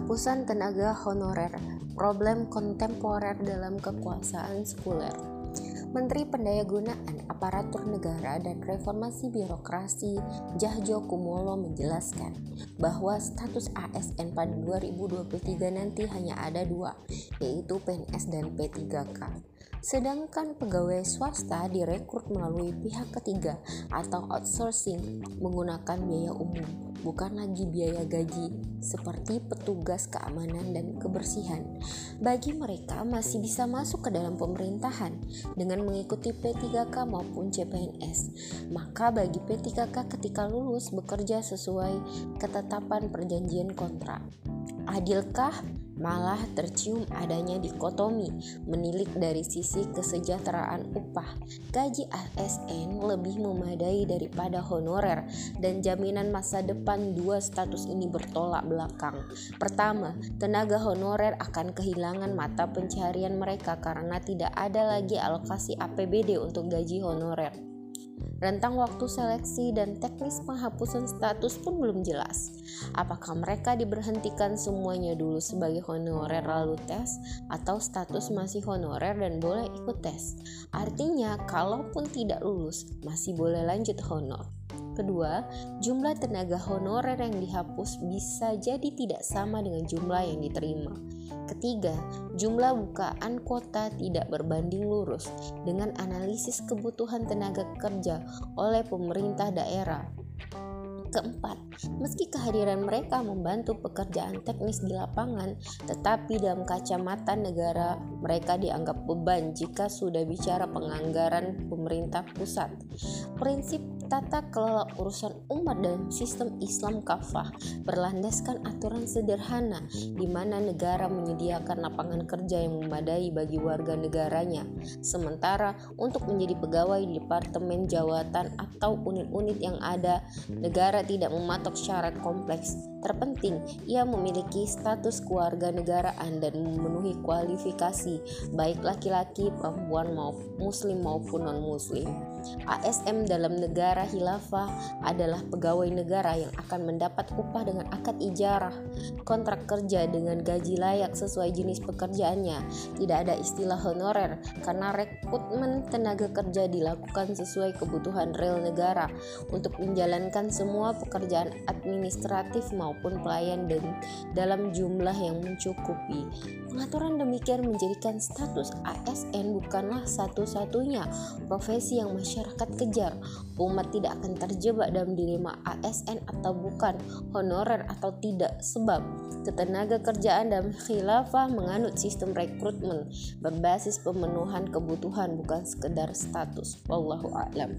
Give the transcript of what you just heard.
Penghapusan tenaga honorer, problem kontemporer dalam kekuasaan sekuler. Menteri Pendayagunaan Aparatur Negara dan Reformasi Birokrasi Jahjo Kumolo menjelaskan bahwa status ASN pada 2023 nanti hanya ada dua, yaitu PNS dan P3K. Sedangkan pegawai swasta direkrut melalui pihak ketiga atau outsourcing menggunakan biaya umum bukan lagi biaya gaji seperti petugas keamanan dan kebersihan. Bagi mereka masih bisa masuk ke dalam pemerintahan dengan mengikuti P3K maupun CPNS. Maka bagi P3K ketika lulus bekerja sesuai ketetapan perjanjian kontrak. Adilkah malah tercium adanya dikotomi menilik dari sisi kesejahteraan upah. Gaji ASN lebih memadai daripada honorer dan jaminan masa depan dua status ini bertolak belakang. Pertama, tenaga honorer akan kehilangan mata pencarian mereka karena tidak ada lagi alokasi APBD untuk gaji honorer. Rentang waktu seleksi dan teknis penghapusan status pun belum jelas. Apakah mereka diberhentikan semuanya dulu sebagai honorer lalu tes atau status masih honorer dan boleh ikut tes? Artinya, kalaupun tidak lulus, masih boleh lanjut honor. Kedua, jumlah tenaga honorer yang dihapus bisa jadi tidak sama dengan jumlah yang diterima. Ketiga, jumlah bukaan kuota tidak berbanding lurus dengan analisis kebutuhan tenaga kerja oleh pemerintah daerah. Keempat, meski kehadiran mereka membantu pekerjaan teknis di lapangan, tetapi dalam kacamata negara mereka dianggap beban jika sudah bicara penganggaran pemerintah pusat. Prinsip tata kelola urusan umat dalam sistem Islam kafah berlandaskan aturan sederhana di mana negara menyediakan lapangan kerja yang memadai bagi warga negaranya. Sementara untuk menjadi pegawai di departemen jawatan atau unit-unit yang ada, negara tidak mematok syarat kompleks. Terpenting, ia memiliki status keluarga negaraan dan memenuhi kualifikasi baik laki-laki, perempuan maupun muslim maupun non-muslim. ASM dalam negara hilafah adalah pegawai negara yang akan mendapat upah dengan akad ijarah, kontrak kerja dengan gaji layak sesuai jenis pekerjaannya. Tidak ada istilah honorer karena rekrutmen tenaga kerja dilakukan sesuai kebutuhan real negara untuk menjalankan semua pekerjaan administratif maupun pelayan dalam jumlah yang mencukupi. Pengaturan demikian menjadikan status ASN bukanlah satu-satunya profesi yang masyarakat kejar. Umat tidak akan terjebak dalam dilema ASN atau bukan, honorer atau tidak, sebab ketenaga kerjaan dalam khilafah menganut sistem rekrutmen berbasis pemenuhan kebutuhan bukan sekedar status. Wallahu a'lam.